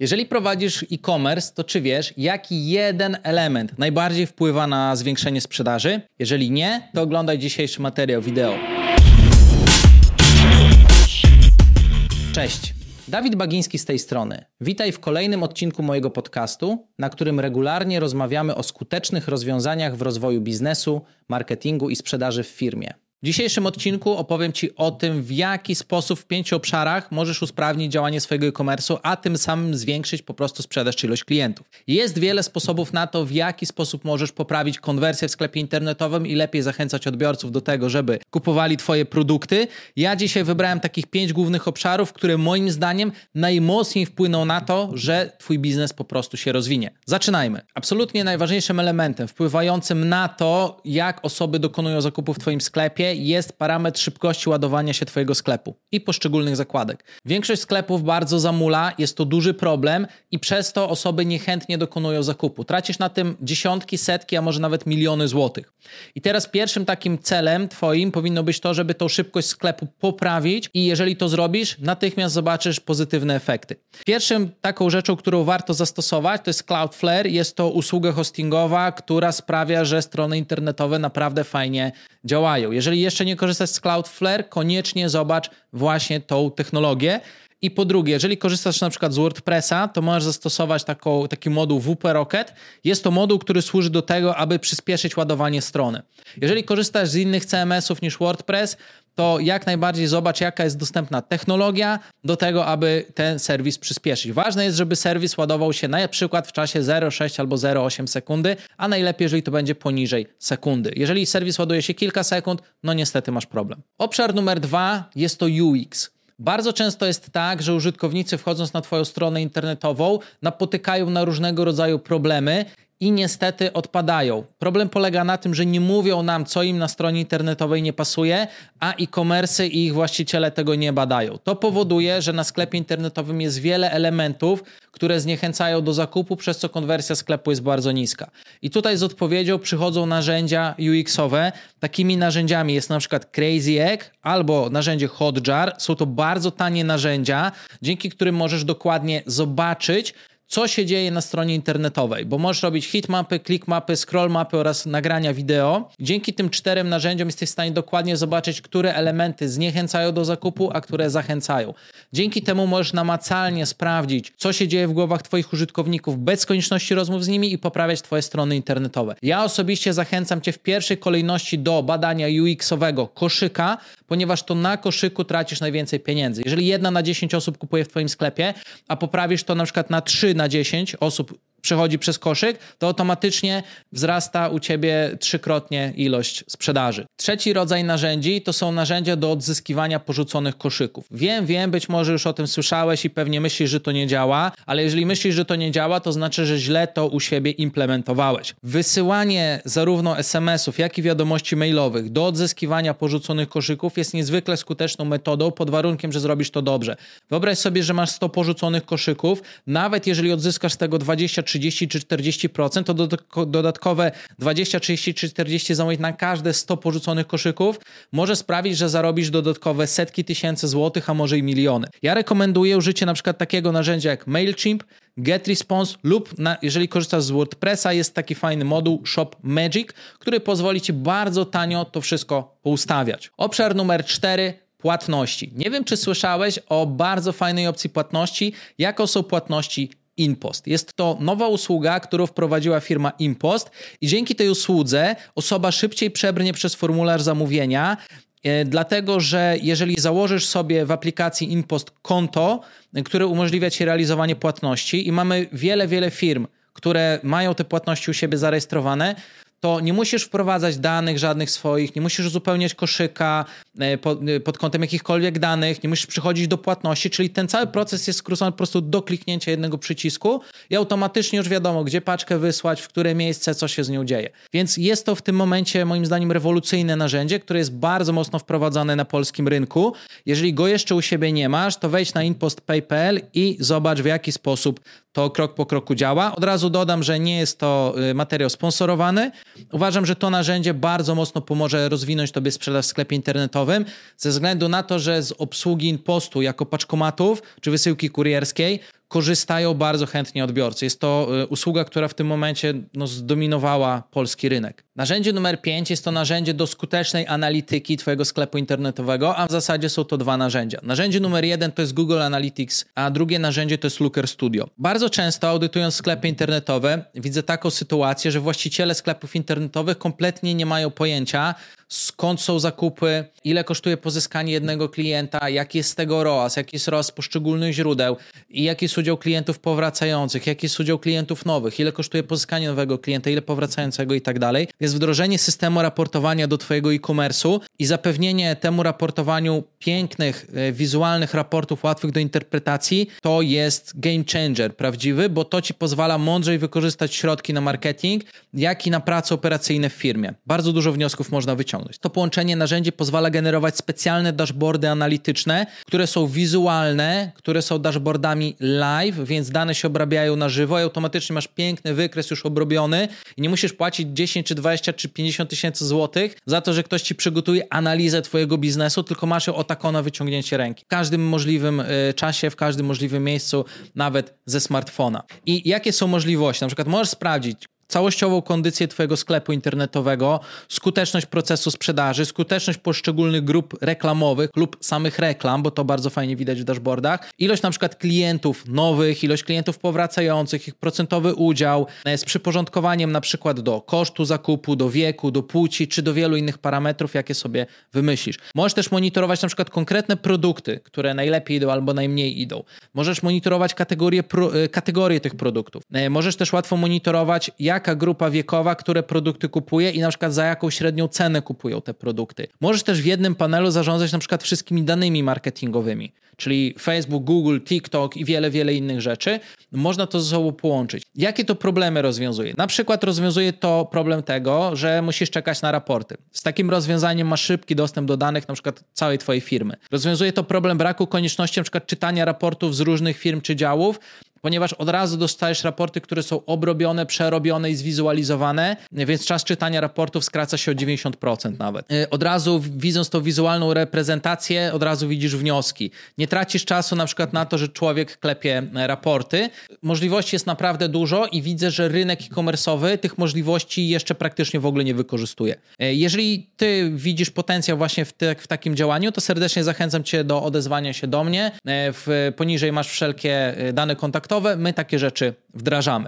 Jeżeli prowadzisz e-commerce, to czy wiesz, jaki jeden element najbardziej wpływa na zwiększenie sprzedaży? Jeżeli nie, to oglądaj dzisiejszy materiał wideo. Cześć. Dawid Bagiński z tej strony. Witaj w kolejnym odcinku mojego podcastu, na którym regularnie rozmawiamy o skutecznych rozwiązaniach w rozwoju biznesu, marketingu i sprzedaży w firmie. W dzisiejszym odcinku opowiem Ci o tym, w jaki sposób w pięciu obszarach możesz usprawnić działanie swojego e-commerce'u, a tym samym zwiększyć po prostu sprzedaż czy ilość klientów. Jest wiele sposobów na to, w jaki sposób możesz poprawić konwersję w sklepie internetowym i lepiej zachęcać odbiorców do tego, żeby kupowali Twoje produkty. Ja dzisiaj wybrałem takich pięć głównych obszarów, które moim zdaniem najmocniej wpłyną na to, że Twój biznes po prostu się rozwinie. Zaczynajmy. Absolutnie najważniejszym elementem wpływającym na to, jak osoby dokonują zakupów w Twoim sklepie, jest parametr szybkości ładowania się Twojego sklepu i poszczególnych zakładek. Większość sklepów bardzo zamula, jest to duży problem i przez to osoby niechętnie dokonują zakupu. Tracisz na tym dziesiątki, setki, a może nawet miliony złotych. I teraz pierwszym takim celem Twoim powinno być to, żeby tą szybkość sklepu poprawić i jeżeli to zrobisz, natychmiast zobaczysz pozytywne efekty. Pierwszym taką rzeczą, którą warto zastosować, to jest Cloudflare. Jest to usługa hostingowa, która sprawia, że strony internetowe naprawdę fajnie działają. Jeżeli jeszcze nie korzystasz z Cloudflare, koniecznie zobacz właśnie tą technologię. I po drugie, jeżeli korzystasz na przykład z WordPressa, to możesz zastosować taką, taki moduł WP Rocket. Jest to moduł, który służy do tego, aby przyspieszyć ładowanie strony. Jeżeli korzystasz z innych CMS-ów niż WordPress, to jak najbardziej zobacz, jaka jest dostępna technologia do tego, aby ten serwis przyspieszyć. Ważne jest, żeby serwis ładował się na przykład w czasie 0,6 albo 0,8 sekundy, a najlepiej, jeżeli to będzie poniżej sekundy. Jeżeli serwis ładuje się kilka sekund, no niestety masz problem. Obszar numer dwa jest to UX. Bardzo często jest tak, że użytkownicy wchodząc na Twoją stronę internetową napotykają na różnego rodzaju problemy i niestety odpadają. Problem polega na tym, że nie mówią nam, co im na stronie internetowej nie pasuje, a e-commerce i ich właściciele tego nie badają. To powoduje, że na sklepie internetowym jest wiele elementów, które zniechęcają do zakupu, przez co konwersja sklepu jest bardzo niska. I tutaj z odpowiedzią przychodzą narzędzia UX-owe. Takimi narzędziami jest na przykład Crazy Egg albo narzędzie Hotjar. Są to bardzo tanie narzędzia, dzięki którym możesz dokładnie zobaczyć, co się dzieje na stronie internetowej, bo możesz robić hitmapy, clickmapy, scrollmapy oraz nagrania wideo. Dzięki tym czterem narzędziom jesteś w stanie dokładnie zobaczyć, które elementy zniechęcają do zakupu, a które zachęcają. Dzięki temu możesz namacalnie sprawdzić, co się dzieje w głowach Twoich użytkowników bez konieczności rozmów z nimi i poprawiać Twoje strony internetowe. Ja osobiście zachęcam Cię w pierwszej kolejności do badania UX-owego koszyka, ponieważ to na koszyku tracisz najwięcej pieniędzy. Jeżeli jedna na 10 osób kupuje w Twoim sklepie, a poprawisz to na przykład na 3 na 10 osób przechodzi przez koszyk, to automatycznie wzrasta u ciebie trzykrotnie ilość sprzedaży. Trzeci rodzaj narzędzi to są narzędzia do odzyskiwania porzuconych koszyków. Wiem, wiem, być może już o tym słyszałeś i pewnie myślisz, że to nie działa, ale jeżeli myślisz, że to nie działa, to znaczy, że źle to u siebie implementowałeś. Wysyłanie zarówno SMS-ów, jak i wiadomości mailowych do odzyskiwania porzuconych koszyków jest niezwykle skuteczną metodą pod warunkiem, że zrobisz to dobrze. Wyobraź sobie, że masz 100 porzuconych koszyków, nawet jeżeli odzyskasz z tego 20 30 czy 40%, to dodatkowe 20, 30 czy 40 zamówień na każde 100 porzuconych koszyków może sprawić, że zarobisz dodatkowe setki tysięcy złotych, a może i miliony. Ja rekomenduję użycie na przykład takiego narzędzia jak MailChimp, GetResponse lub na, jeżeli korzystasz z WordPressa, jest taki fajny moduł Shop Magic, który pozwoli Ci bardzo tanio to wszystko poustawiać. Obszar numer 4 płatności. Nie wiem, czy słyszałeś o bardzo fajnej opcji płatności, jaką są płatności Impost. Jest to nowa usługa, którą wprowadziła firma Impost i dzięki tej usłudze osoba szybciej przebrnie przez formularz zamówienia, e, dlatego że jeżeli założysz sobie w aplikacji Impost konto, które umożliwia ci realizowanie płatności i mamy wiele, wiele firm, które mają te płatności u siebie zarejestrowane, to nie musisz wprowadzać danych żadnych swoich, nie musisz uzupełniać koszyka e, pod, e, pod kątem jakichkolwiek danych, nie musisz przychodzić do płatności, czyli ten cały proces jest skrócony po prostu do kliknięcia jednego przycisku i automatycznie już wiadomo, gdzie paczkę wysłać, w które miejsce, co się z nią dzieje. Więc jest to w tym momencie moim zdaniem rewolucyjne narzędzie, które jest bardzo mocno wprowadzane na polskim rynku. Jeżeli go jeszcze u siebie nie masz, to wejdź na inpostpay.pl i zobacz w jaki sposób to krok po kroku działa. Od razu dodam, że nie jest to y, materiał sponsorowany. Uważam, że to narzędzie bardzo mocno pomoże rozwinąć Tobie sprzedaż w sklepie internetowym, ze względu na to, że z obsługi postu jako paczkomatów czy wysyłki kurierskiej korzystają bardzo chętnie odbiorcy. Jest to y, usługa, która w tym momencie no, zdominowała polski rynek. Narzędzie numer 5 jest to narzędzie do skutecznej analityki Twojego sklepu internetowego, a w zasadzie są to dwa narzędzia. Narzędzie numer jeden to jest Google Analytics, a drugie narzędzie to jest Looker Studio. Bardzo często audytując sklepy internetowe, widzę taką sytuację, że właściciele sklepów internetowych kompletnie nie mają pojęcia, skąd są zakupy, ile kosztuje pozyskanie jednego klienta, jaki jest tego ROAS, jaki jest ROAS poszczególnych źródeł i jaki jest udział klientów powracających, jaki jest udział klientów nowych, ile kosztuje pozyskanie nowego klienta, ile powracającego i tak dalej. Więc wdrożenie systemu raportowania do Twojego e-commerce'u i zapewnienie temu raportowaniu pięknych, e, wizualnych raportów łatwych do interpretacji, to jest game changer prawdziwy, bo to Ci pozwala mądrzej wykorzystać środki na marketing, jak i na prace operacyjne w firmie. Bardzo dużo wniosków można wyciągnąć wyciągnąć. To połączenie narzędzi pozwala generować specjalne dashboardy analityczne, które są wizualne, które są dashboardami live, więc dane się obrabiają na żywo i automatycznie masz piękny wykres już obrobiony i nie musisz płacić 10 czy 20 czy 50 tysięcy złotych za to, że ktoś ci przygotuje analizę twojego biznesu, tylko masz ją o na wyciągnięcie ręki. W każdym możliwym y, czasie, w każdym możliwym miejscu, nawet ze smartfona. I jakie są możliwości? Na przykład możesz sprawdzić, całościową kondycję Twojego sklepu internetowego, skuteczność procesu sprzedaży, skuteczność poszczególnych grup reklamowych lub samych reklam, bo to bardzo fajnie widać w dashboardach, ilość na przykład klientów nowych, ilość klientów powracających, ich procentowy udział e, z przyporządkowaniem na przykład do kosztu zakupu, do wieku, do płci czy do wielu innych parametrów, jakie sobie wymyślisz. Możesz też monitorować na przykład konkretne produkty, które najlepiej idą albo najmniej idą. Możesz monitorować kategorie, e, kategorie tych produktów. E, możesz też łatwo monitorować, jak jaka grupa wiekowa które produkty kupuje i na przykład za jaką średnią cenę kupują te produkty. Możesz też w jednym panelu zarządzać na przykład wszystkimi danymi marketingowymi, czyli Facebook, Google, TikTok i wiele, wiele innych rzeczy. Można to ze sobą połączyć. Jakie to problemy rozwiązuje? Na przykład rozwiązuje to problem tego, że musisz czekać na raporty. Z takim rozwiązaniem masz szybki dostęp do danych na przykład całej twojej firmy. Rozwiązuje to problem braku konieczności na przykład czytania raportów z różnych firm czy działów, ponieważ od razu dostajesz raporty, które są obrobione, przerobione i zwizualizowane, więc czas czytania raportów skraca się o 90% nawet. Y, od razu widząc tą wizualną reprezentację, od razu widzisz wnioski. Nie tracisz czasu na przykład na to, że człowiek klepie e, raporty. Możliwości jest naprawdę dużo i widzę, że rynek e-commerce'owy tych możliwości jeszcze praktycznie w ogóle nie wykorzystuje. E, jeżeli ty widzisz potencjał właśnie w, te, w takim działaniu, to serdecznie zachęcam cię do odezwania się do mnie. E, w, poniżej masz wszelkie dane kontaktowe kontaktowe, my takie rzeczy wdrażamy.